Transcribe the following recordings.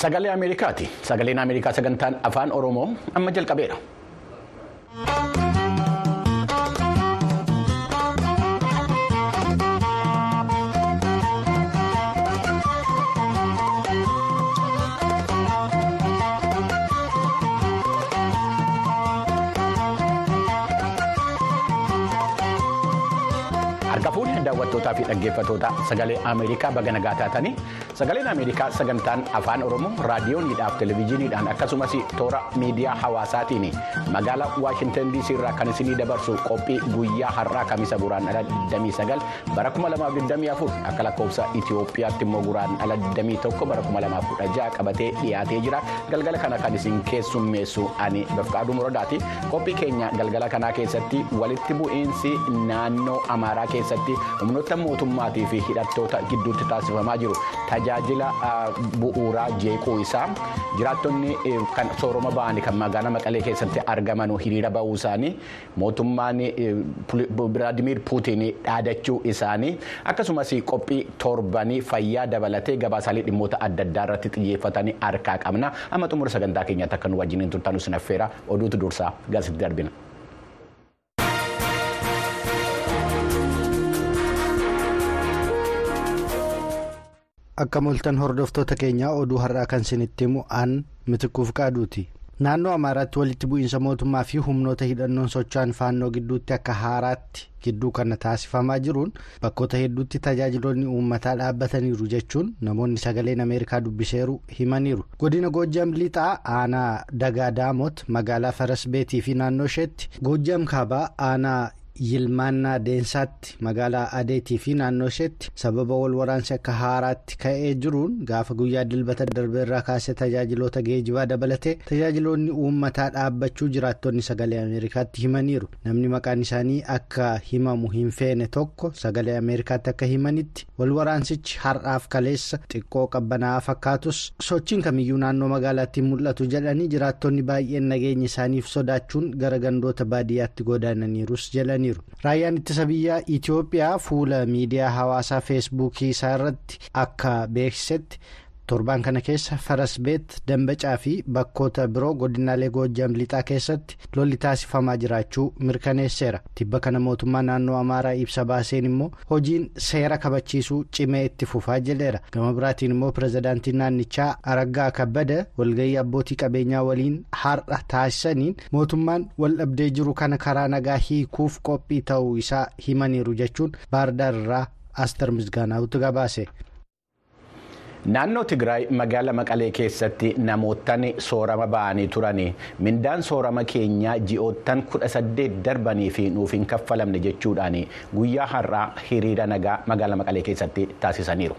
Sagalee Ameerikaati. Sagaleen Ameerikaa sagantaan afaan Oromoo amma jalqabeera. Harka fuudhee daawwattootaa fi dhaggeeffattoota sagalee Ameerikaa baga nagaa taatanii sagaleen Ameerikaa sagantaan afaan Oromoo raadiyooniidhaaf televezyiiniidhaan akkasumas toora miidiyaa hawaasaatiin magaalaa Waashintan DC irraa kan isinii dabarsu qophii guyyaa har'aa kamisa guraandhala 29 bara 2024 akka lakkoofsa Itoophiyaatti immoo guraandhala 21 bara 2016 qabatee dhiyaatee jira. Galgala kana kan isin keessummeessu ani Bafqaaduu Muradaati qophii keenya galgala kanaa keessatti walitti bu'iinsi naannoo Amaaraa keessatti humnoota mootummaatii fi hidhattoota gidduutti taasifamaa jiru tajaajila bu'uuraa jeequu isaa. Jiraattonni kan sooroma ba'anii kan magaalaa maqalee keessatti argaman hiriira ba'uu isaanii mootummaan Viraadimiir Puutiin dhaadachuu isaanii akkasumas qophii torbanii fayyaa dabalatee gabaasaalee dhimmoota adda addaa irratti xiyyeeffatanii harkaa qabna. Amma xumura sagantaa keenyaatti akka nu wajjin turtan sin affeera. Oduutu dursaa. Gaasitti darbina. Akka moltan hordoftoota keenyaa oduu har'aa kan isinitti himu aan mitikuuf qaaduuti naannoo amaaraatti walitti bu'iinsa mootummaa fi humnoota hidhannoon socho'an faannoo gidduutti akka haaraatti gidduu kana taasifamaa jiruun bakkoota hedduutti tajaajiloonni uummataa dhaabbataniiru jechuun namoonni sagaleen ameerikaa dubbiseeru himaniiru godina goojjam lixaa aanaa dagaa daamot magaalaa farasbeetii fi naannoo isheetti goojjam kaabaa aanaa. Yilmaannaa deensaatti magaalaa adeetii fi naannoo isheetti sababa wal waraansi akka haaraatti ka'ee jiruun gaafa guyyaa dilbata darbeerraa kaasee tajaajiloota geejibaa dabalatee tajaajiloonni uummataa dhaabbachuu jiraattonni sagalee ameerikaatti himaniiru namni maqaan isaanii akka himamu hin feene tokko sagalee ameerikaatti akka himanitti wal waraansichi har'aaf kaleessa xiqqoo qabbanaa'aa fakkaatus sochiin kamiyyuu naannoo magaalaatti mul'atu jedhanii jiraattonni baay'een nageenya isaaniif sodaachuun gara gandoota baadiyyaatti godaananiirus jedhani. Raayyaan ittisa biyyaa itiyoophiyaa fuula miidiyaa hawaasaa feesbuukii isaa irratti akka beeksisetti torbaan kana keessa farasbeet dambacaa fi bakkoota biroo godinaalee goojjam lixaa keessatti lolli taasifamaa jiraachuu mirkaneesseera. Tibba kana mootummaa naannoo amaaraa ibsa baaseen immoo hojiin seera kabachiisuu cimee itti fufaa jedheera gama biraatiin immoo pirezidaantiin naannichaa araggaa kabbada walgayii abbootii qabeenyaa waliin har'a taasisaniin mootummaan wal dhabdee jiru kana karaa nagaa hiikuuf qophii ta'uu isaa himaniiru jechuun baardaar irraa astar misgaanaa'utu gabaase. Naannoo Tigraay magaala Maqalee keessatti namoottan soorama ba'anii turan mindaan soorama keenyaa ji'oottan kudha saddeet darbanii fi nuuf hin kaffalamne jechuudhaan guyyaa har'aa hiriira nagaa magaala Maqalee keessatti taasisaniiru.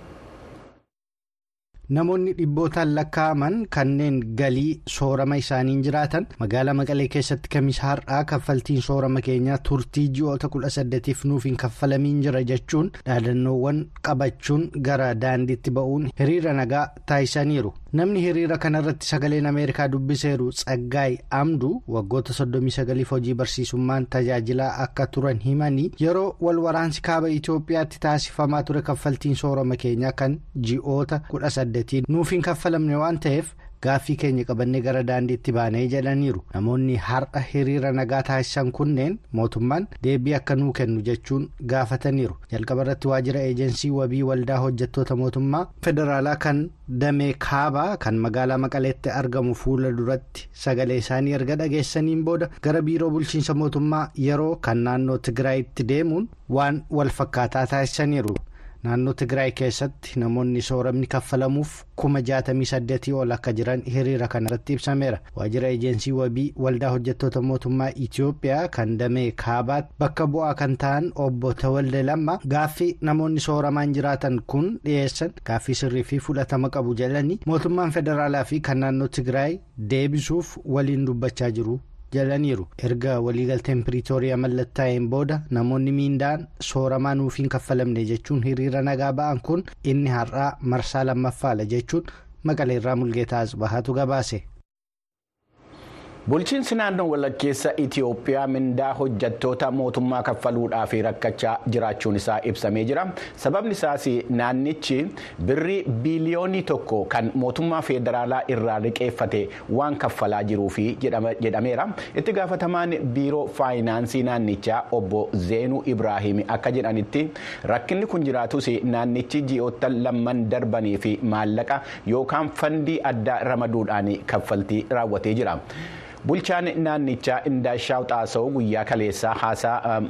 namoonni dhibbootaan lakkaa'aman kanneen galii soorama isaaniin jiraatan magaalaa maqalee keessatti kamis har'aa kaffaltiin soorama keenyaa turtii ji'oota kudha saddeetiif nuuf hin kaffalamiin jira jechuun dhaadannoowwan qabachuun gara daandiitti ba'uun hiriira nagaa taasisaniiru. namni hiriira kanarratti sagaleen ameerikaa dubbiseeru tsaggaay amdu waggoota 39 hojii barsiisummaan tajaajilaa akka turan himanii yeroo wal waraansi kaaba itiyoophiyaatti taasifamaa ture kaffaltiin soorama keenyaa kan ji'oota 18 gazeexetiin nuuf hin kaffalamne waan ta'eef gaaffii keenya qabannee gara daandiitti baanee jedhaniiru namoonni har'a hiriira nagaa taasisan kunneen mootummaan deebii akka nuu kennu jechuun gaafataniiru jalqaba irratti waajjira ejensii wabii waldaa hojjettoota mootummaa federaalaa kan damee kaabaa kan magaalaa maqaleetti argamu fuula duratti sagalee isaanii erga dhageessaniin booda gara biiroo bulchiinsa mootummaa yeroo kan naannoo tigraayitti deemuun waan walfakkaataa taasisaniiru. Naannoo tigraay keessatti namoonni sooramni kaffalamuuf kuma jaatamii saddeetii ol akka jiran hiriira kanarratti ibsameera waajjira eejensii wabii waldaa hojjettoota mootummaa itiyoophiyaa kan damee kaabaatti bakka bu'aa kan ta'an obbo Tawalde Lamma gaaffii namoonni sooramaan jiraatan kun dhiyeessan gaaffii sirrii fi fudhatama qabu jedhanii mootummaan federaalaa fi kan naannoo tigraay deebisuuf waliin dubbachaa jiru. Jalaniiru erga waliigalteen piriitooriyaa mallattaa'een booda namoonni miindaan sooramaa nuuf hin kaffalamne jechuun hiriira nagaa ba'an kun inni har'aa marsaa lammaffaadha jechuun maqaleerraa mulgeetaa asbahaatu gabaase. Bulchiinsi naannoo walakkeessa Itoophiyaa mindaa hojjettoota mootummaa kaffaluudhaaf rakkachaa jiraachuun isaa ibsamee jira. Sababni isaas naannichi birrii biiliyoonii tokko kan mootummaa federaalaa irraa liqeeffate waan kaffalaa jiruufi jedhameera. Itti gaafatamaan biiroo faayinaansii naannichaa obbo Zeenuu Ibraahim akka jedhanitti rakkinni kun jiraatus naannichi ji'oota lamman darbanii fi maallaqa yookaan fandii addaa ramaduudhaan kaffaltii raawwatee jira. Bulchaan naannichaa Indaashaw Xaasa'oo guyyaa kaleessaa haasaa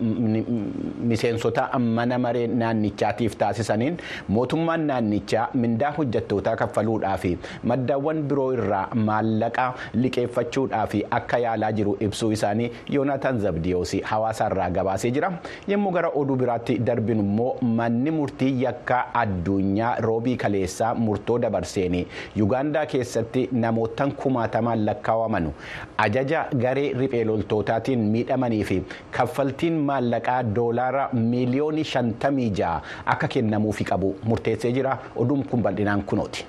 miseensota mana maree naannichaatiif taasisaniin mootummaan naannichaa mindaa hojjettootaa kaffaluudhaaf maddaawwan biroo irraa maallaqa liqeeffachuudhaaf akka yaalaa jiru ibsuu isaanii Yoonaataan Zabdiyoos hawaasaarraa gabaasee jira. Yommuu gara oduu biraatti darbinu immoo manni murtii yakka addunyaa roobii kaleessaa murtoo dabarseen Yuugaandaa keessatti namootaan kumaatamaan lakkaawamanu. Ajaja garee riphee loltootaatiin miidhamanii fi kaffaltiin maallaqaa doolaara miiliyoonii shantamii ja'a akka kennamuufi qabu murteessee jira oduun kun bal'inaan kunooti.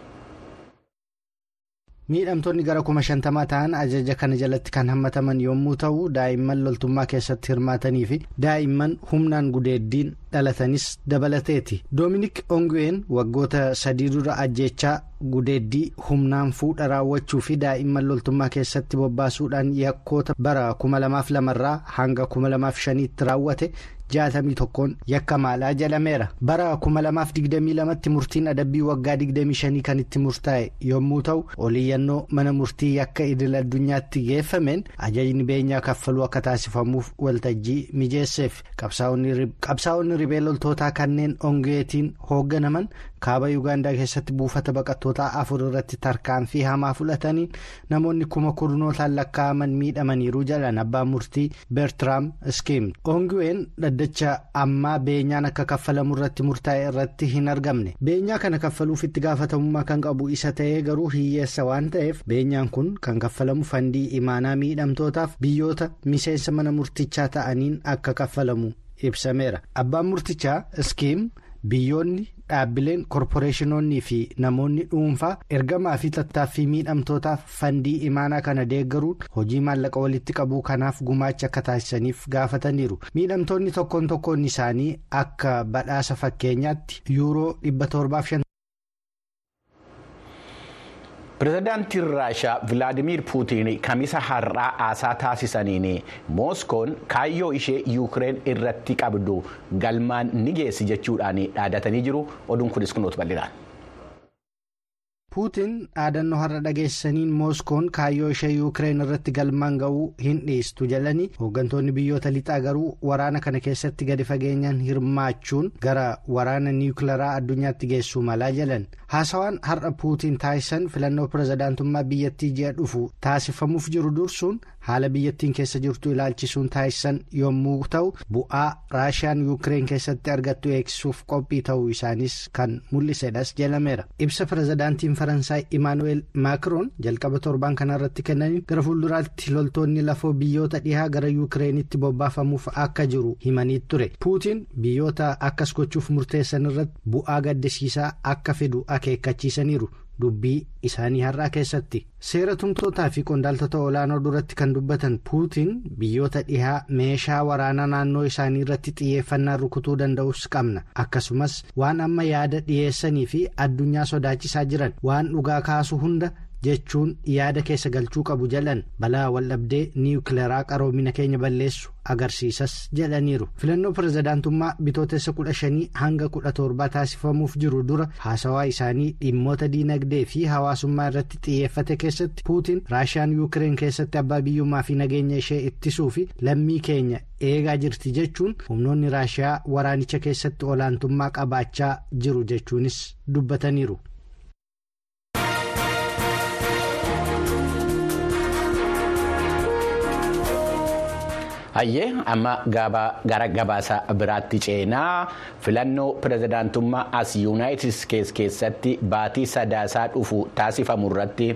miidhamtoonni gara kuma shantamaa ta'an ajaja kana jalatti kan hammataman yommuu ta'u daa'imman loltummaa keessatti hirmaatanii fi daa'imman humnaan gudeeddiin dhalatanis dabalateeti. Doominik ongu'een waggoota sadii dura ajjeechaa gudeeddii humnaan fuudha raawwachuu fi daa'imman loltummaa keessatti bobbaasuudhaan yakkoota bara 2002 irraa hanga 2005tti raawwate jaatamii tokkoon yakka maalaa jedhameera bara 2022tti murtiin adabbii waggaa 25 kan itti murtaa'e yommuu ta'u oliyyannoo mana murtii yakka idil addunyaatti geeffameen ajajni beenyaa kaffaluu akka taasifamuuf waltajjii mijeesseef. Qabsaa'onni riphee loltootaa kanneen ongeetiin hoogganaman kaaba yuugaandaa keessatti buufata baqattootaa afur irratti tarkaanfii hamaa fudhataniin namoonni kuma kurnootaan lakkaa'aman miidhamaniiru. Jedhan abbaan murtii beertiraam iskiim ongu'een dhaddacha ammaa beenyaan akka kaffalamu irratti murtaa'e irratti hin argamne. Beenyaa kana kaffaluuf itti gaafatamummaa kan qabu isa ta'ee garuu hiyyeessa waan ta'eef beenyaan kun kan kaffalamu fandii imaanaa miidhamtootaaf biyyoota miseensa mana murtichaa ta'aniin akka kaffalamu ibsameera abbaan murtichaa iskiim biyyoonni dhaabbileen korporeeshinoonnii fi namoonni dhuunfaa ergamaa fi tattaaffii miidhamtootaaf fandii imaanaa kana deeggaruun hojii maallaqa walitti qabuu kanaaf gumaacha akka taasisaniif gaafataniiru miidhamtoonni tokkoon tokkoon isaanii akka badhaasa fakkeenyaatti yuuroo 750. Pirezidaantiin raashaa vilaadimiir puutiin kamisa har'aa haasaa taasisaniin mooskoon kaayyoo ishee yuukireen irratti qabdu galmaan ni geessi jechuudhaan dhaadatanii jiru oduun kunis kunuutu bal'inaan. Puutiin dhaadannoo har'a dhageessaniin mooskoon kaayyoo ishee yuukireen irratti galmaan ga'uu hin dhiistu jedhanii hooggantoonni biyyoota lixaa garuu waraana kana keessatti gadi fageenyaan hirmaachuun gara waraana niwukilaraa addunyaatti geessuu malaa jedhan haasawaan har'a puutiin taasisan filannoo pirezidaantummaa biyyattii ji'a dhufu taasifamuuf jiru dursuun haala biyyattiin keessa jirtu ilaalchisuun taasisan yommuu ta'u bu'aa raashiyaan yuukireen keessatti argattu eegsisuuf qophii ta'uu isaanis kan mul'isedhas jedhameera ibsa pirezidaantiin faransaay imaanuweel maakiroon jalqaba torbaan kanarratti kennaniin gara fuulduraatti loltoonni lafoo biyyoota dhihaa gara yuukireenitti bobbaafamuuf akka jiru himanii ture puutiin biyyoota akkas gochuuf murteessan irratti bu'aa gaddisiisaa akka fidu akeekkachiisaniiru. Dubbii isaanii har'aa keessatti seera tumtootaa fi qondaaltota olaanoo duratti kan dubbatan puutiin biyyoota dhihaa meeshaa waraanaa naannoo isaanii irratti xiyyeeffannaa rukutuu danda'us qabna akkasumas waan amma yaada dhiyeessanii fi addunyaa sodaachisaa jiran waan dhugaa kaasu hunda jechuun yaada keessa galchuu qabu jedhan balaa waldhabdee niwukileeraa qaroomina keenya balleessu agarsiisas jedhaniiru filannoo pirezidaantummaa bitootessa kudha shanii hanga kudha torbaa taasifamuuf jiru dura haasawaa isaanii dhimmoota diinagdee fi hawaasummaa irratti xiyyeeffate keessatti puutiin raashiyaan yuukireen keessatti abbaa biyyummaa fi nageenya ishee ittisuu fi lammii keenya eegaa jirti jechuun humnoonni raashiyaa waraanicha keessatti olaantummaa qabaachaa jiru jechuunis dubbataniiru. Hayyee amma gara gabaasa biraatti ceenaa filannoo pirezidaantummaa as yuunaayitid keessatti baatii sadaasaa dhufu taasifamu irratti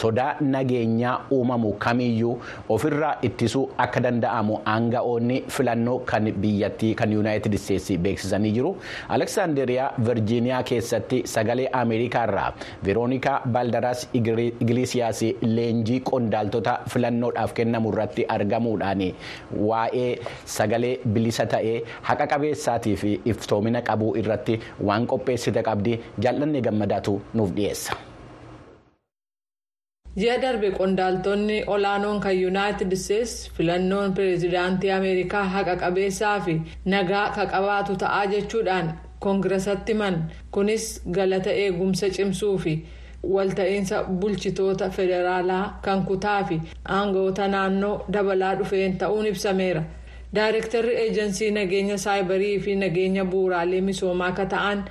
sodaa nageenyaa uumamu kamiyyuu ofirraa ittisuu akka danda'amu aanga'oonni filannoo kan biyyattii kan yuunaayitid isteetsi beeksisanii jiru aleksaanderiyaa virjiiniyaa keessatti sagalee ameerikaa irraa veeroonikaa baaldaraas igilisiyaas leenjii qondaaltota filannoodhaaf kennamu irratti argamuudhaan. Waa'ee sagalee bilisa ta'ee haqa qabeessaatii fi iftoomina qabuu irratti waan qopheessite qabdi jaallanni gammadaatu nuuf dhiyeessa. ji'a darbe qondaaltonni olaanoon kan yuunaayitid isteetsi filannoon pireezidaantii ameerikaa haqa qabeessaa fi nagaa ka qabaatu ta'aa jechuudhaan koongiresatti himan kunis galata eegumsa cimsuu fi. Walta'iinsa bulchitoota federaalaa kan kutaa fi aangawoota naannoo dabalaa dhufeen ta'uun ibsameera daayirektarri eejensii nageenya saayibarii fi nageenya bu'uuraalee misoomaa akka ta'an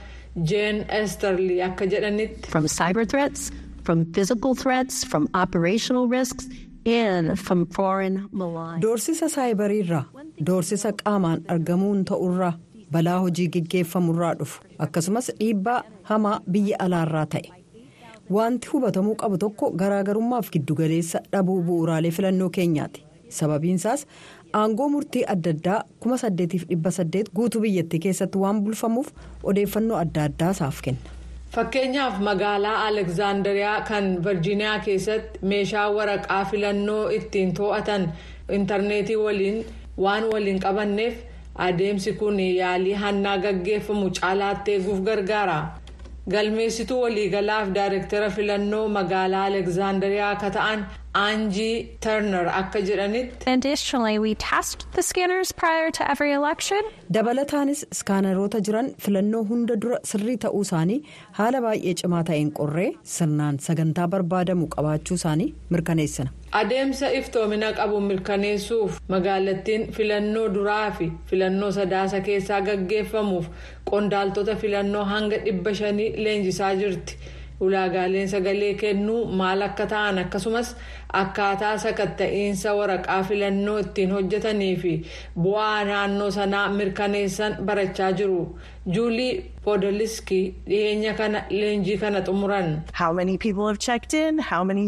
jeen esterlii akka jedhanitti. from cyber threats from physical threats from operational risks and from foreign malign. doorsisa saayibariirraa doorsisa qaamaan argamuun ta'urraa balaa hojii geggeeffamurraa dhufu akkasumas dhiibbaa hamaa biyya alaarraa ta'e. Wanti hubatamuu qabu tokko garaagarummaaf giddugaleessa dhabuu bu'uuraalee filannoo keenyaati sababiinsaas aangoo murtii adda addaa 18,800 guutuu biyyattii keessatti waan bulfamuuf odeeffannoo adda addaa isaaf kenna. fakkeenyaaf magaalaa alekzaandariyaa kan virjiiniyaa keessatti meeshaa waraqaa filannoo ittiin to'atan intarneetii waliin waan waliin qabanneef adeemsi kun yaalii hannaa gaggeeffamu caalaatti eeguuf gargaara. Galmeessituu waliigalaaf daayirektara filannoo magaalaa alekzaandariyaa akka ta'an aanjii tarnar akka jedhanitti. additionally we test the scanners prior to every election. dabalataanis iskaanaroota jiran filannoo hunda dura sirrii ta'uu isaanii haala baay'ee cimaa ta'een qorree sirnaan sagantaa barbaadamu qabaachuu isaanii mirkaneessina. adeemsa iftoomina qabu mirkaneessuuf magaalattiin filannoo duraa fi filannoo sadaasa keessaa gaggeeffamuuf qondaaltota filannoo hanga dhibba shanii leenjisaa jirti ulaagaaleen sagalee kennuu maal akka ta'an akkasumas akkaataa sakatta'iinsa waraqaa filannoo ittiin hojjetanii fi bu'aa naannoo sanaa mirkaneessan barachaa jiru juulii poodoliskii dhiyeenya kana leenjii kana xumuran. how many people have checked in how many.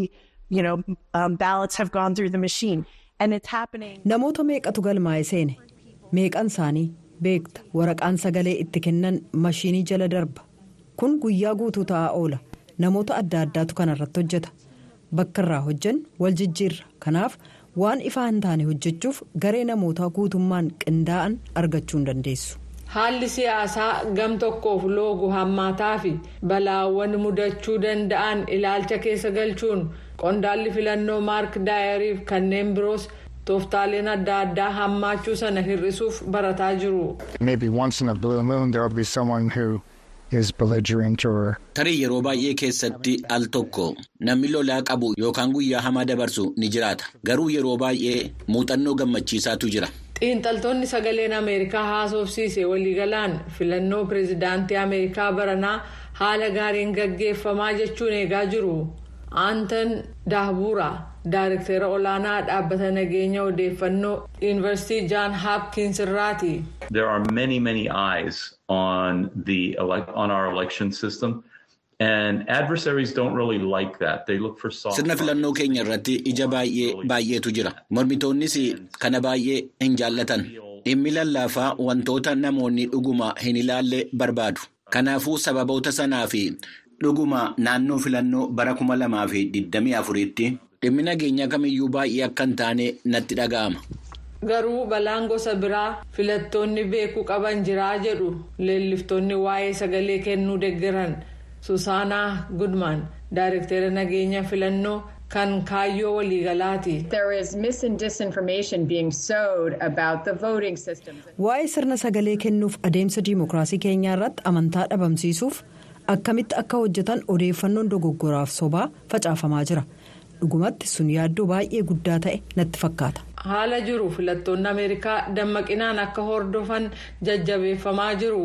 you know, um, ballots have gone through the machine and it's happening. Namoota meeqatu galmaa'e seene meeqan isaanii beekta waraqaan sagalee itti kennan mashiinii jala darba kun guyyaa guutuu ta'aa oola namoota adda addaatu kanarratti hojjeta bakka irraa hojjan wal jijjiirra kanaaf waan ifaa hin taane hojjechuuf garee namootaa guutummaan qindaa'an argachuu hin dandeessu. haalli siyaasaa gam tokkoof loogu hammaataa fi balaawwan mudachuu danda'an ilaalcha keessa galchuun qondaalli filannoo maark daayariif kanneen biroos tooftaaleen adda addaa hammaachuu sana hir'isuuf barataa jiru. Tarii yeroo baay'ee keessatti al tokko namni lolaa qabu yookaan guyyaa hamaa dabarsu ni jiraata garuu yeroo baay'ee muuxannoo gammachiisaatu jira. xiinxaltoonni sagaleen ameerikaa haasofsiise waliigalaan filannoo pireezidaantii ameerikaa baranaa haala gaariin gaggeeffamaa jechuun eegaa jiru aantan daahbuura daayirektera olaanaa dhaabbata nageenya odeeffannoo yuunivarsiitii jaan haapkiins irraati. On the on our election system. And adversaries don't really like that. They look for soft. Sirna filannoo keenya irratti ija baay'ee baay'eetu jira. Mormitoonnis kana baay'ee hin jaallatan. Dhimmi lallaafaa wantoota namoonni dhuguma hin ilaalle barbaadu. Kanaafuu sababoota sanaa fi dhuguma naannoo filannoo bara kuma lamaa fi digdamii afuriitti dhimmi nageenyaa kamiyyuu baay'ee akka hin taane natti dhaga'ama. Garuu balaan gosa biraa filattoonni beekuu qaban jiraa jedhu leelliftoonni waa'ee sagalee kennuu deeggaran. Susaanaa Gudman daayirektera nageenya filannoo kan kaayyoo waliigalaati. Waa'ee sirna sagalee kennuuf adeemsa diimokiraasii keenyaa irratti amantaa dhabamsiisuuf akkamitti akka hojjetan odeeffannoon dogoggoraaf sobaa facaafamaa jira. Dhugumatti sun yaaddoo baay'ee guddaa ta'e natti fakkaata. Haala jiru filattoonni ameerikaa dammaqinaan akka hordofan jajjabeeffamaa jiru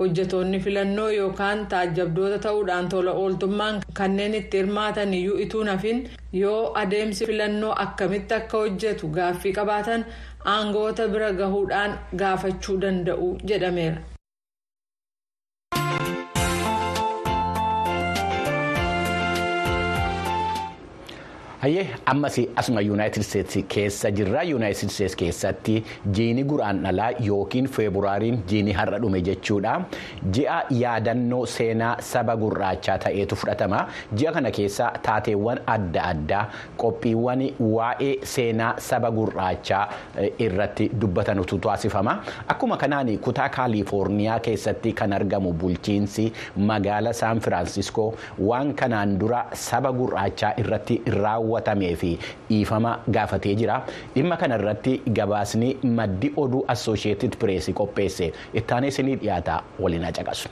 hojjetoonni filannoo yookaan taajjabdoota ta'uudhaan tola ooltummaan kanneen itti hirmaatan iyyuu ituu nafin yoo adeemsi filannoo akkamitti akka hojjetu gaaffii qabaatan aangoota bira gahuudhaan gaafachuu danda'u jedhameera. Ammas asuma yuunaayitid isteetsi keessa jirra. Yuunaayitid isteetsi keessatti jiini guraan dhalaa yookiin feeburaariin jiini har'a dhume jechuudha. Ji'a yaadannoo seenaa saba gurraachaa ta'eetu fudhatama. Ji'a kana keessa taateewwan adda addaa qophiiwwan waa'ee seenaa saba gurraachaa irratti dubbatanutu taasifama. Akkuma kanaan kutaa kaalifoorniyaa keessatti kan argamu bulchiinsi magaala saan firaansiskoo waan kanaan dura saba gurraachaa irratti raawwatu. Raawwatamee fi dhiifama gaafatee jira. Dhimma kana irratti gabaasni maddi oduu assooshieetid pireesii qopheesse. Ittaanee isinii dhiyaata. Waliin caqasu.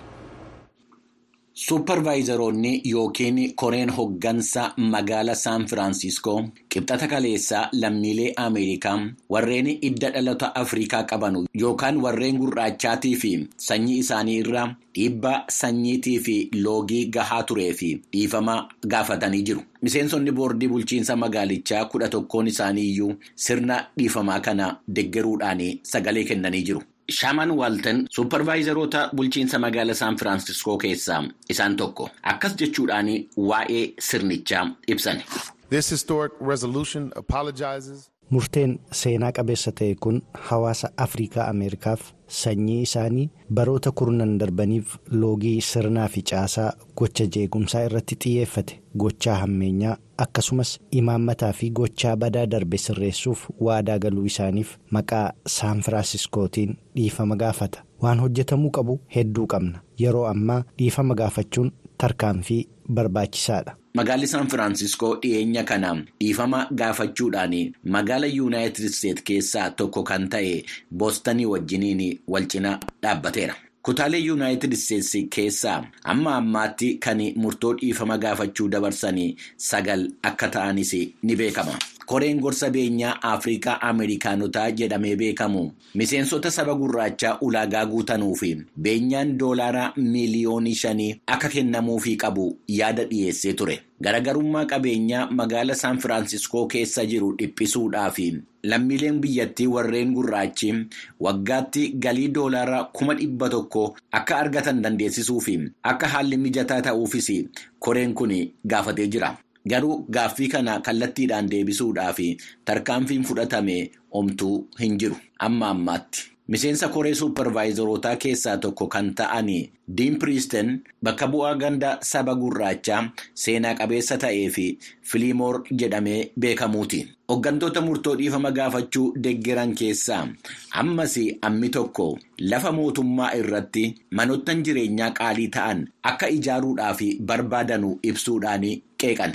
Suupparvaayizaroonni yookiin koreen hoggansa magaala Saan Firaansiskoo qibxata kaleessaa lammiilee Ameerikaa warreen idda dhalata Afrikaa qaban yookaan warreen gurraachaatii fi sanyii isaanii irraa dhiibbaa sanyiitii fi loogii gahaa turee fi dhiifama gaafatanii jiru. Miseensonni boordii bulchiinsa magaalichaa kudha tokkoon isaanii iyyuu sirna dhiifamaa kana deggeruudhaan sagalee kennanii jiru. Shaaman Waaltan suupparvaayizaroota bulchiinsa magaala Saan Firaansiskoo keessaa isaan tokko. Akkas jechuudhaan waa'ee sirnichaa ibsan. Murteen seenaa qabeessa ta'e kun hawaasa Afrikaa Ameerikaaf sanyii isaanii baroota kurnan darbaniif loogii sirnaa fi caasaa gocha jeequmsaa irratti xiyyeeffate gochaa hammeenyaa akkasumas imaammataa fi gochaa badaa darbe sirreessuuf waadaa galuu isaaniif maqaa Saan Firaansiskootiin dhiifama gaafata. Waan hojjetamuu qabu hedduu qabna. Yeroo ammaa dhiifama gaafachuun tarkaanfii barbaachisaadha. Magaalli Saan Firaansiskoo dhiyeenya kana dhiifama gaafachuudhaan magaala yuunaayitid isteet keessaa tokko kan ta'e boostanii wajjiniin wal cina dhaabbateera. Kutaalee yuunaayitid isteetsi keessaa amma ammaatti kan murtoo dhiifama gaafachuu dabarsanii sagal akka ta'anis ni beekama. Koreen gorsa beenyaa Afrikaa Ameerikaanotaa jedhamee beekamu miseensota saba gurraachaa ulaagaa guutanuu fi beenyaan doolaara miiliyoonii shanii akka kennamuufii qabu yaada dhiyeessee ture. Garagarummaa qabeenyaa magaala Saan Firaansiskoo keessa jiru dhiphisuudhaaf lammiileen biyyattii warreen gurraachi waggaatti galii doolaara kuma dhibba tokko akka argatan dandeessisuu fi akka haalli mijataa ta'uufis koreen kun gaafatee jira. Garuu gaaffii kana kallattiidhaan deebisuudhaaf tarkaanfiin fudhatame omtuu hin jiru amma ammaatti. Miseensa koree suupparvaayizarootaa keessaa tokko kan ta'an Diin Piriisten bakka bu'aa ganda saba gurraachaa seenaa qabeessa ta'ee fi Filiimoor jedhamee beekamuuti. Hooggantoota murtoo dhiifama gaafachuu deggeran keessaa ammas ammi tokko lafa mootummaa irratti manoottan jireenyaa qaalii ta'an akka ijaaruudhaaf barbaadanu ibsuudhaan qeeqan.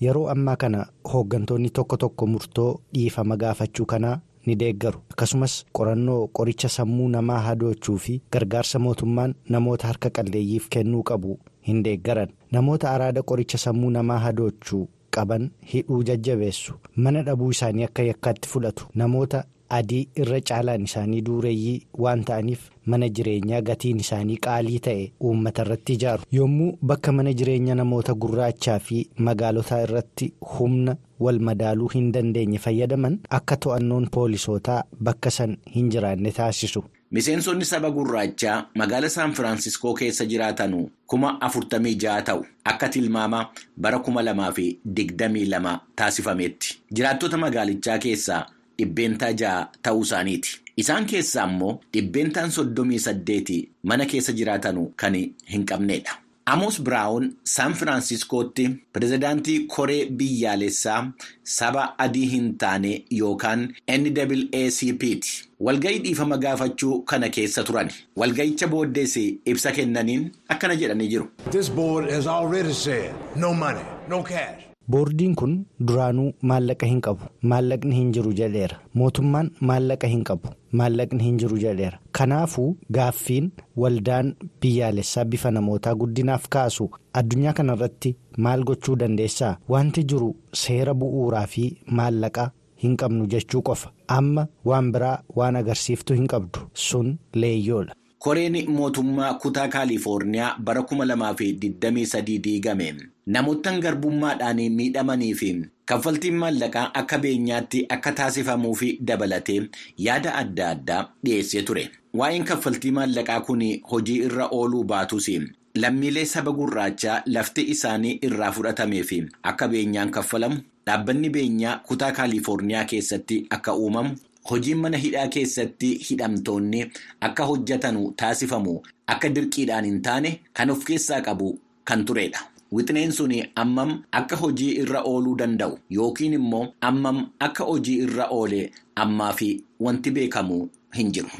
Yeroo ammaa kana hooggantoonni tokko tokko murtoo dhiifama gaafachuu kanaa ni deeggaru. Akkasumas qorannoo qoricha sammuu namaa hadoochuu fi gargaarsa mootummaan namoota harka qalleeyyiif kennuu qabu hin deeggaran. Namoota araada qoricha sammuu namaa hadoochuu qaban hidhuu jajjabeessu. Mana dhabuu isaanii akka yakkaatti fudhatu. Namoota adii irra caalaan isaanii duureeyyii waan ta'aniif mana jireenyaa gatiin isaanii qaalii ta'e uummata irratti ijaaru yommuu bakka mana jireenya namoota gurraachaa fi magaalotaa irratti humna wal madaaluu hin dandeenye fayyadaman akka to'annoon poolisootaa bakka san hin jiraanne taasisu. Miseensonni saba gurraachaa magaala Saan Firaansiskoo keessa jiraatan kuma afurtamii ja'a ta'u akka tilmaama bara kuma lamaa fi digdamii lama taasifametti. Jiraattota magaalichaa keessaa dhibbeentaa ja'a ta'uu isaaniiti. Isaan keessaa immoo dhibbeentaan soddomii saddeeti mana keessa jiraatan kan hin qabnedha. Amos Biraawun Saan Firaansiskootti pirezidaantii Koree biyyaalessaa saba adii hin taane yookaan NAACP'ti. Walga'ii dhiifama gaafachuu kana keessa turan. Walga'icha booddees ibsa kennaniin akkana jedhanii jiru. Boordiin kun duraanuu maallaqa hin qabu. Maallaqni hin jiru jedheera. Mootummaan maallaqa hin qabu. Maallaqni hin jiru jedheera. Kanaafuu gaaffiin waldaan biyyaalessaa bifa namootaa guddinaaf kaasu addunyaa kanarratti maal gochuu dandeessaa? Wanti jiru seera bu'uuraa fi maallaqa hin qabnu jechuu qofa. Amma waan biraa waan agarsiiftu hin qabdu. Sun leeyyoodha. Koreen mootummaa kutaa kaalifoorniyaa bara 2023 diigame namoottan garbummaadhaan miidhamanii fi kaffaltiin maallaqaa akka beenyaatti akka taasifamuuf dabalatee yaada adda addaa dhiyeessee ture waa'een kaffaltii maallaqaa kun hojii irra ooluu baatus lammiilee saba gurraachaa lafti isaanii irraa fudhatamee fi akka beenyaan kaffalamu dhaabbanni beenyaa kutaa kaalifoorniyaa keessatti akka uumamu. Hojiin mana hidhaa keessatti hidhamtoonni akka hojjetanu taasifamu akka dirqiidhaan hin taane kan of keessaa qabu kan turedha. Wixineen sun ammam akka hojii irra ooluu danda'u yookiin immoo ammam akka hojii irra oole ammaa fi wanti beekamu hin jiru.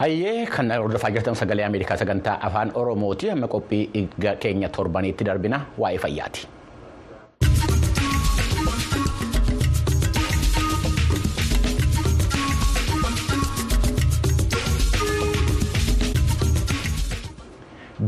Hayyee kan hordofaa jirtan sagalee Ameerikaa sagantaa afaan Oromooti amma qophii keenya torbaniitti darbina waa'ee fayyaati.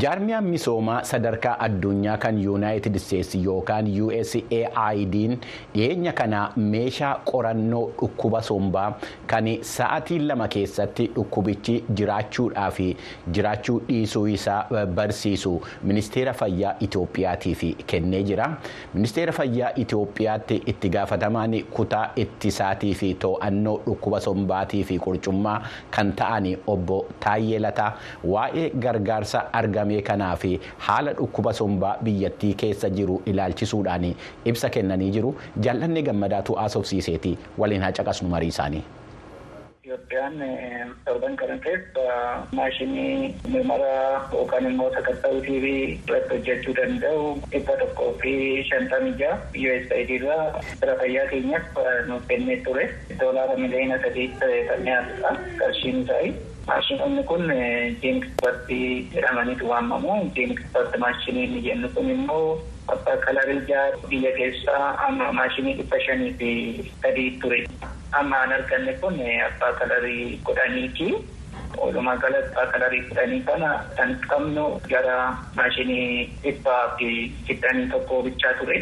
Jaarmiyaan misoomaa sadarkaa addunyaa kan yuunaayitid isteetsi yookaan USAID'n dhiyeenya kana meeshaa qorannoo dhukkuba sombaa kan sa'atii lama keessatti dhukkubichi jiraachuudhaa fi jiraachuu dhiisuu isaa barsiisu. Ministeera fayyaa Itoophiyaatiif kennee jira. Ministeera fayyaa Itoophiyaatti itti gaafatamaan kutaa ittisaatii fi to'annoo dhukkuba sombaatii fi qurcummaa kan ta'an obbo Taayyee Lataa waa'ee gargaarsa argame. kanaa fi haala dhukkuba sombaa biyyattii keessa jiru ilaalchisuudhaan ibsa kennanii jiru jaallanni gammadaatu haasofsiiseeti waliin haa caqasnu marii isaanii. Itoophiyaan torban kana keessa maashinii mirmara yookaan immoo sakatta'uutii fi irratti hojjechuu danda'u dhibba tokkoo fi shantamii ja'a USAID irraa sira fayyaa keenyaaf nuuf kennee ture doolaara miliyoona sadii kan dhiyaatudha qarshiin isaanii. Maashinoonni kun jiinkispatti jedhamaniitu waamamu. Jiinkispatti maashinii inni jennu kun immoo abbaa kalarii jaa biyya keessaa maashinii dhibba shanii fi sadii ture. Amma an arganne kun abbaa kalarii kudhaniiti. Walumaa galatti abbaa kalarii kudhanii kana kan qabnu gara maashinii dhibbaa fi kudhanii tokko bichaa ture.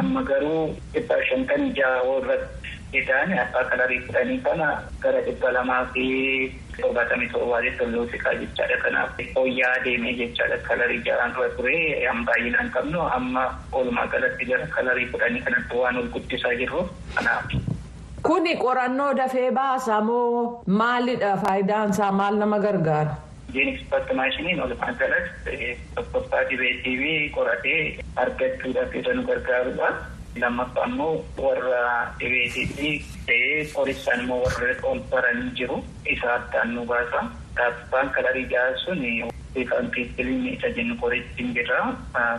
Amma garuu dhibba shantamii ja'a irratti jedhaan abbaa kalarii kudhanii kana gara dhibba lamaa fi torbaatamii torbaatitti ol siqaa jechaadha. Kanaaf fooyya'aa deemee jechaadha. Kalarii ja'aan dura ture an baay'inaan qabnu amma walumaa galatti gara kalarii kudhanii kanatti waan ol guddisaa jirru kanaaf. Kuni qorannoo dafee baasa moo maalidha faayidaan isaa maal nama gargaara? Jiinkispatti maashiniin walumaa galatti tokkoffaa dibeetii fi qoratee argachuudhaaf isa nu gargaarudha. lammaffaa immoo warra dhibeetii ta'ee qorisaan immoo warra ol baranii jiru isa addaan nu baasa. Taassifaan kalarii ja'a sun bifaan piipiliin isa jennu qorichi jira.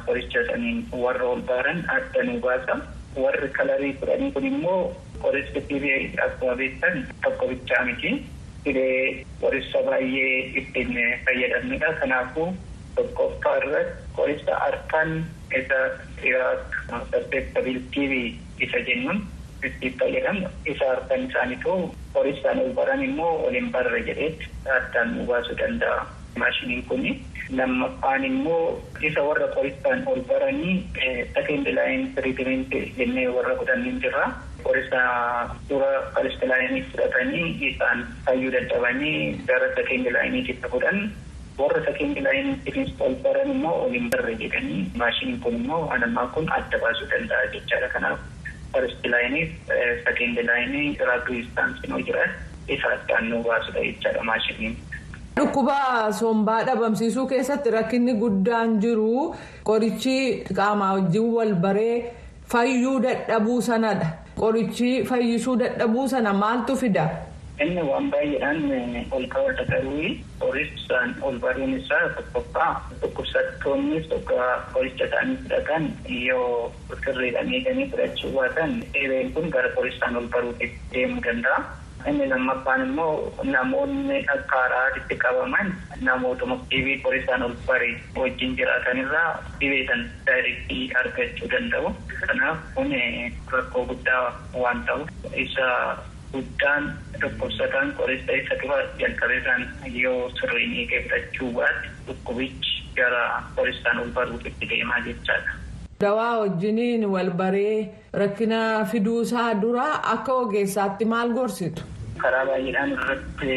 Qoricha saniin warra ol baran adda nu baasa. Warri kalarii kudhanii kun immoo dhibee akkuma beektan tokko bichaa miti. Dhibee qoricha baay'ee ittiin fayyadamnudha. Kanaafuu tokkoffaa irratti qoricha harkaan isa dhiyaatu saddeettabilitii isa jennuun itti fayyadamu isa harkaan isaaniitu qorisaan ol baran immoo waliin barra jedheetti addaan nu baasuu danda'a maashiniin kuni. Lammaffaan immoo isa warra qorisaan ol baranii sekeend laayin tiriitimentii jennee warra kudhaniin jirra. Qorisa dura faristi laayinii fudhatanii isaan fayyuu dadhabanii gara sekeend laayiniitti fudhan. warra sekeend laayinii ol baran immoo waliin barre jedhanii maashiniin kun immoo anammaa kun adda baasuu danda'a jechaadha. Kanaaf faristi laayinii sekeend laayinii raaguu istaansinoo jiran isa addaan nu baasudha jechaadha maashiniin. Dhukkuba sombaa dhabamsiisuu keessatti rakkinni guddaan jiru qorichi qaamaa wajjin wal baree fayyuu dadhabuu sanadha. Qorichi fayyisuu dadhabuu sana maaltu fida? Inni waan baay'eedhaan ol ka'uudha garuu qorisaan ol baruun isaa tokkoffaa dhukkubsattoonni tokko qoricha isaanii fudhatan yoo sirriidhaan eeganii fudhachuu baatan dhibeen kun gara qorisaan ol baruutti deemuu danda'a. Inni lammaffaan immoo namoonni akka haaraatti qabaman namootuma dhibee qorisaan ol bare wajjin jiraatanirraa dhibee san daayirektii argachuu danda'u. Kanaaf kun rakkoo guddaa waan ta'uuf isa guddaan dhukkubsataan qorisa isa dura jalqabeesaan yoo sirriin eegee fudhachuu baate dhukkubichi gara qorisaan ol baruutti deemaa jechaadha. Dawaa wajjiniin wal baree rakkina fiduusaa dura akka ogeessaatti maal gorsitu? Karaa baay'eedhaan irratti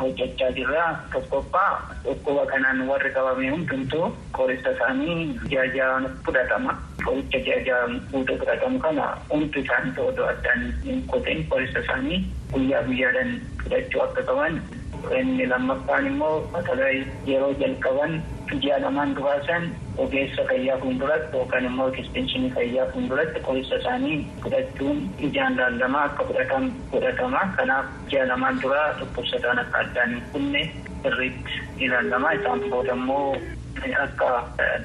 hojjechaa jirra. Tokkoffaa dhukkuba kanaan warri qabame hundumtuu qorisa isaanii jaajaan fudhatama. Qoricha jaajaan guutuu fudhatamu kana hundi isaanii ta'uu addaan hin qoteen qorisa isaanii guyyaa guyyaadhaan fudhachuu akka qaban. Inni lammaffaan immoo matagaa yeroo jalqaban ji'a lamaan duraasan ogeessa fayyaa fuulduratti yookaan immoo ekstenshinii fayyaa fuulduratti qorisa isaanii fudhachuun ijaan laallamaa akka fudhatan godhatama. Kanaaf ji'a lamaan duraa dhukkubsataan akka addaan hin kunne sirriitti ilaalamaa isaan booda immoo akka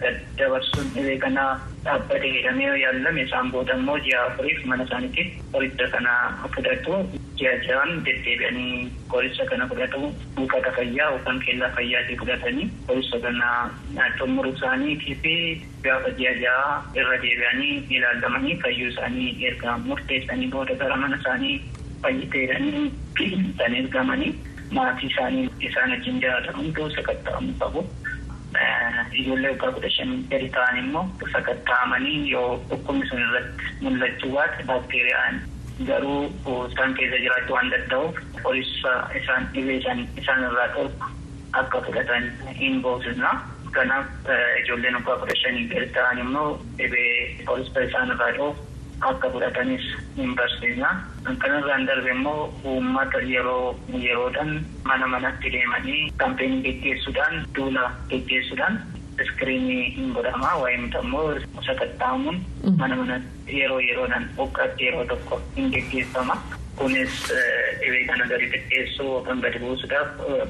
daddabarsuun dhibee kanaa dhaabbate jedhamee yoo yaallame isaan booda immoo ji'a afuriif mana isaaniitti qoricha kana fudhatu ji'a ja'an deddeebi'anii qoricha kana fudhatu buufata fayyaa yookaan keellaa fayyaatii fudhatanii qoricha kana xumuruu isaaniitii fi gaafa ji'a ja'a irra deebi'anii ilaallamanii fayyuu isaanii erga murteessanii booda gara mana isaanii fayyiteedhanii kan ergamanii maatii isaanii isaan wajjin jiraatan hunduu sakatta'amuu qabu. Ijoollee waggaa kudha shanii gadi ta'an immoo sakatta'amanii yoo dhukkubni sun irratti mul'achuu baate baakteeriyaan garuu isaan keessa jiraachuu waan danda'uuf qoricha isaan dhibee isaan irraa dhorku akka fudhatan hin boosisna. Kanaaf ijoolleen waggaa kudha shanii gadi ta'an immoo dhibee qoricha isaan irraa dhorku akka fudhatanis hin barsiisna. Kanarraan darbe immoo uummata yeroo yeroodhaan mana manatti deemanii kaampeenii geggeessuudhaan duula geggeessuudhaan iskiriinii hin godhama waa'ee immoo sakatta'amuun mana manatti yeroo yeroodhaan buqqaatti yeroo tokko hin geggeeffama. Kunis dhibee kana gadi xiqqeessuu yookaan gadi buusuudhaaf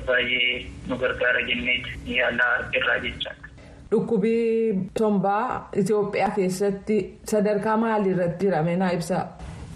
baay'ee nu gargaara jennee yaalaa jirraa jechaadha. Dhukkubii tombaa Itoophiyaa keessatti sadarkaa maalii irratti jirame naa ibsaa?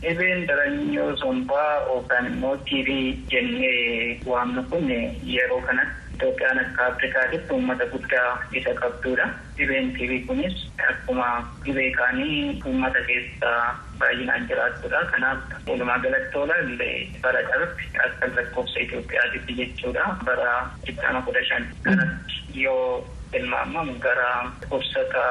Dhibeen daranyoo sombaa yookaan immoo tiivii jennee waamnu kun yeroo kanatti Itoophiyaan akka Afrikaatitti uummata guddaa isa qabdudha. Dhibeen tiivii kunis akkuma dhibee kaanii uummata keessaa baay'inaan jiraattudha. Kanaaf walumaa galatti oola illee bara darbe akka lakkoofsa Itoophiyaatitti jechuudha. Bara digdama kudha shan kanatti yoo tilmaamamu gara dhukkubsata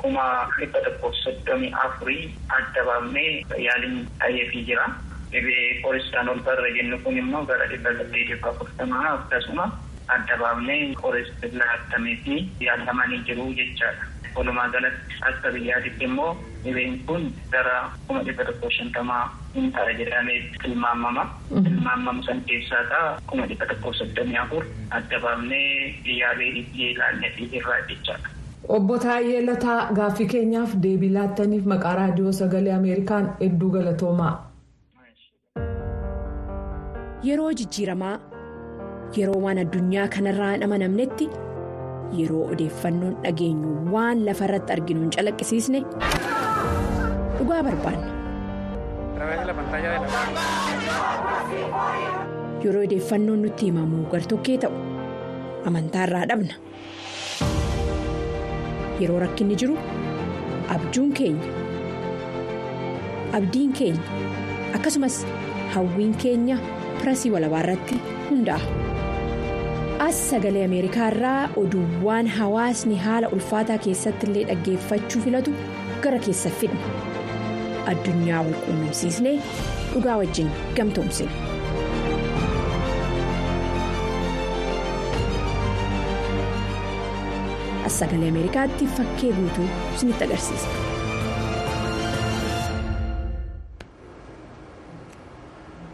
kuma dhibba tokkoof soddomii afurii adda baafnee yaaliin ta'eefii jira. Dhibee qorisaan ol barra jennu kun immoo gara dhibba saddeetiif afurtamaa akkasuma adda baafnee qorisa laattamee fi yaalamanii jiru jechaadha. Walumaa galatti akka biyyaatitti immoo dhibeen kun gara kuma dhibba tokkoof shantamaa hin ta'a jedhamee tilmaamama. Tilmaamamu san keessaa ta'a kuma dhibba tokkoof soddomii afur adda baafnee yaalee ilaallee irraa jechaadha. Obbo Taayyee Lataa gaaffii keenyaaf deebii laattaniif maqaa raadiyoo sagalee Ameerikaan hedduu galatoomaa. Yeroo jijjiiramaa yeroo waan addunyaa kanarraa hin amanamnetti yeroo odeeffannoon dhageenyu waan lafa irratti arginu hin calaqqisiisne dhugaa barbaanna. Yeroo odeeffannoon nutti himamu gartokkee ta'u amantaarraa dhabna. Yeroo rakkinni jiru abjuun keenya abdiin keenya akkasumas hawwiin keenya pirasii walabaa irratti hundaa'a. As sagalee Ameerikaa irraa oduuwwan hawaasni haala ulfaataa keessatti illee dhaggeeffachuu filatu gara keessa fidna. Addunyaa wal quunnamsiisnee dhugaa wajjin gamtoomsina. As sagalee Ameerikaatti fakkee guutuu isinitti agarsiisa.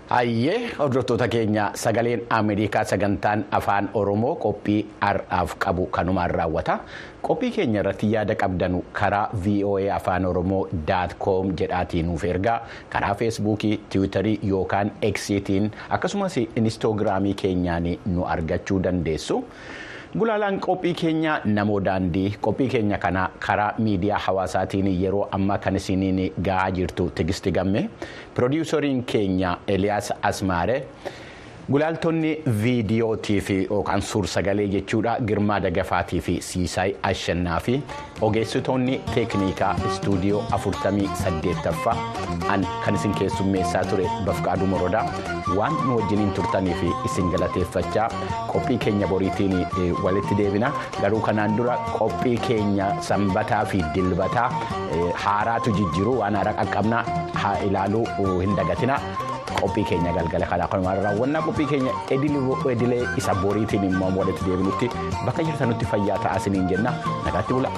Hayyee hordoftoota keenya sagaleen Ameerikaa sagantaan afaan Oromoo qophii har'aaf qabu kanumaan raawwata. Qophii keenya irratti yaada qabdanu karaa VOA afaan Oromoo daat koom jedhaatiin nuuf ergaa karaa feesbuukii, tiwiitarii yookaan eksiitiin akkasumas inistoogiraamii keenyaan nu argachuu dandeessu. Gulaalaan qophii keenya namoo daandii qophii keenya kana karaa miidiyaa hawaasaatiin yeroo ammaa kan isiniin gahaa jirtu tigisti gamme piroodiwusariin keenya Eliyaas Asmaare. Gulaaltonni viidiyootii fi yookaan suur-sagalee jechuudha. Girmaa Dagafaatii fi Siisaay Ashannaa fi ogeessitoonni teeknikaa istuudiyoo 48ffaa kan isin keessummeessaa ture Bafqaaduu Morodaa. Waan nu wajjiniin turtanii fi isin galateeffachaa qophii keenya boriitiin walitti deebina garuu kanaan dura qophii keenya sanbataa fi dilbataa haaraatu jijjiiru. Waan haaraa qaqqabnaa haa ilaaluu hin dagatina. Qophii keenya galgala kanaa kanumaan raawwannaa qophii keenya edilee isa boriitiin immoo walitti deebinutti bakka jirtanutti fayyaa ta'aa isiniin jenna nagaatti bula.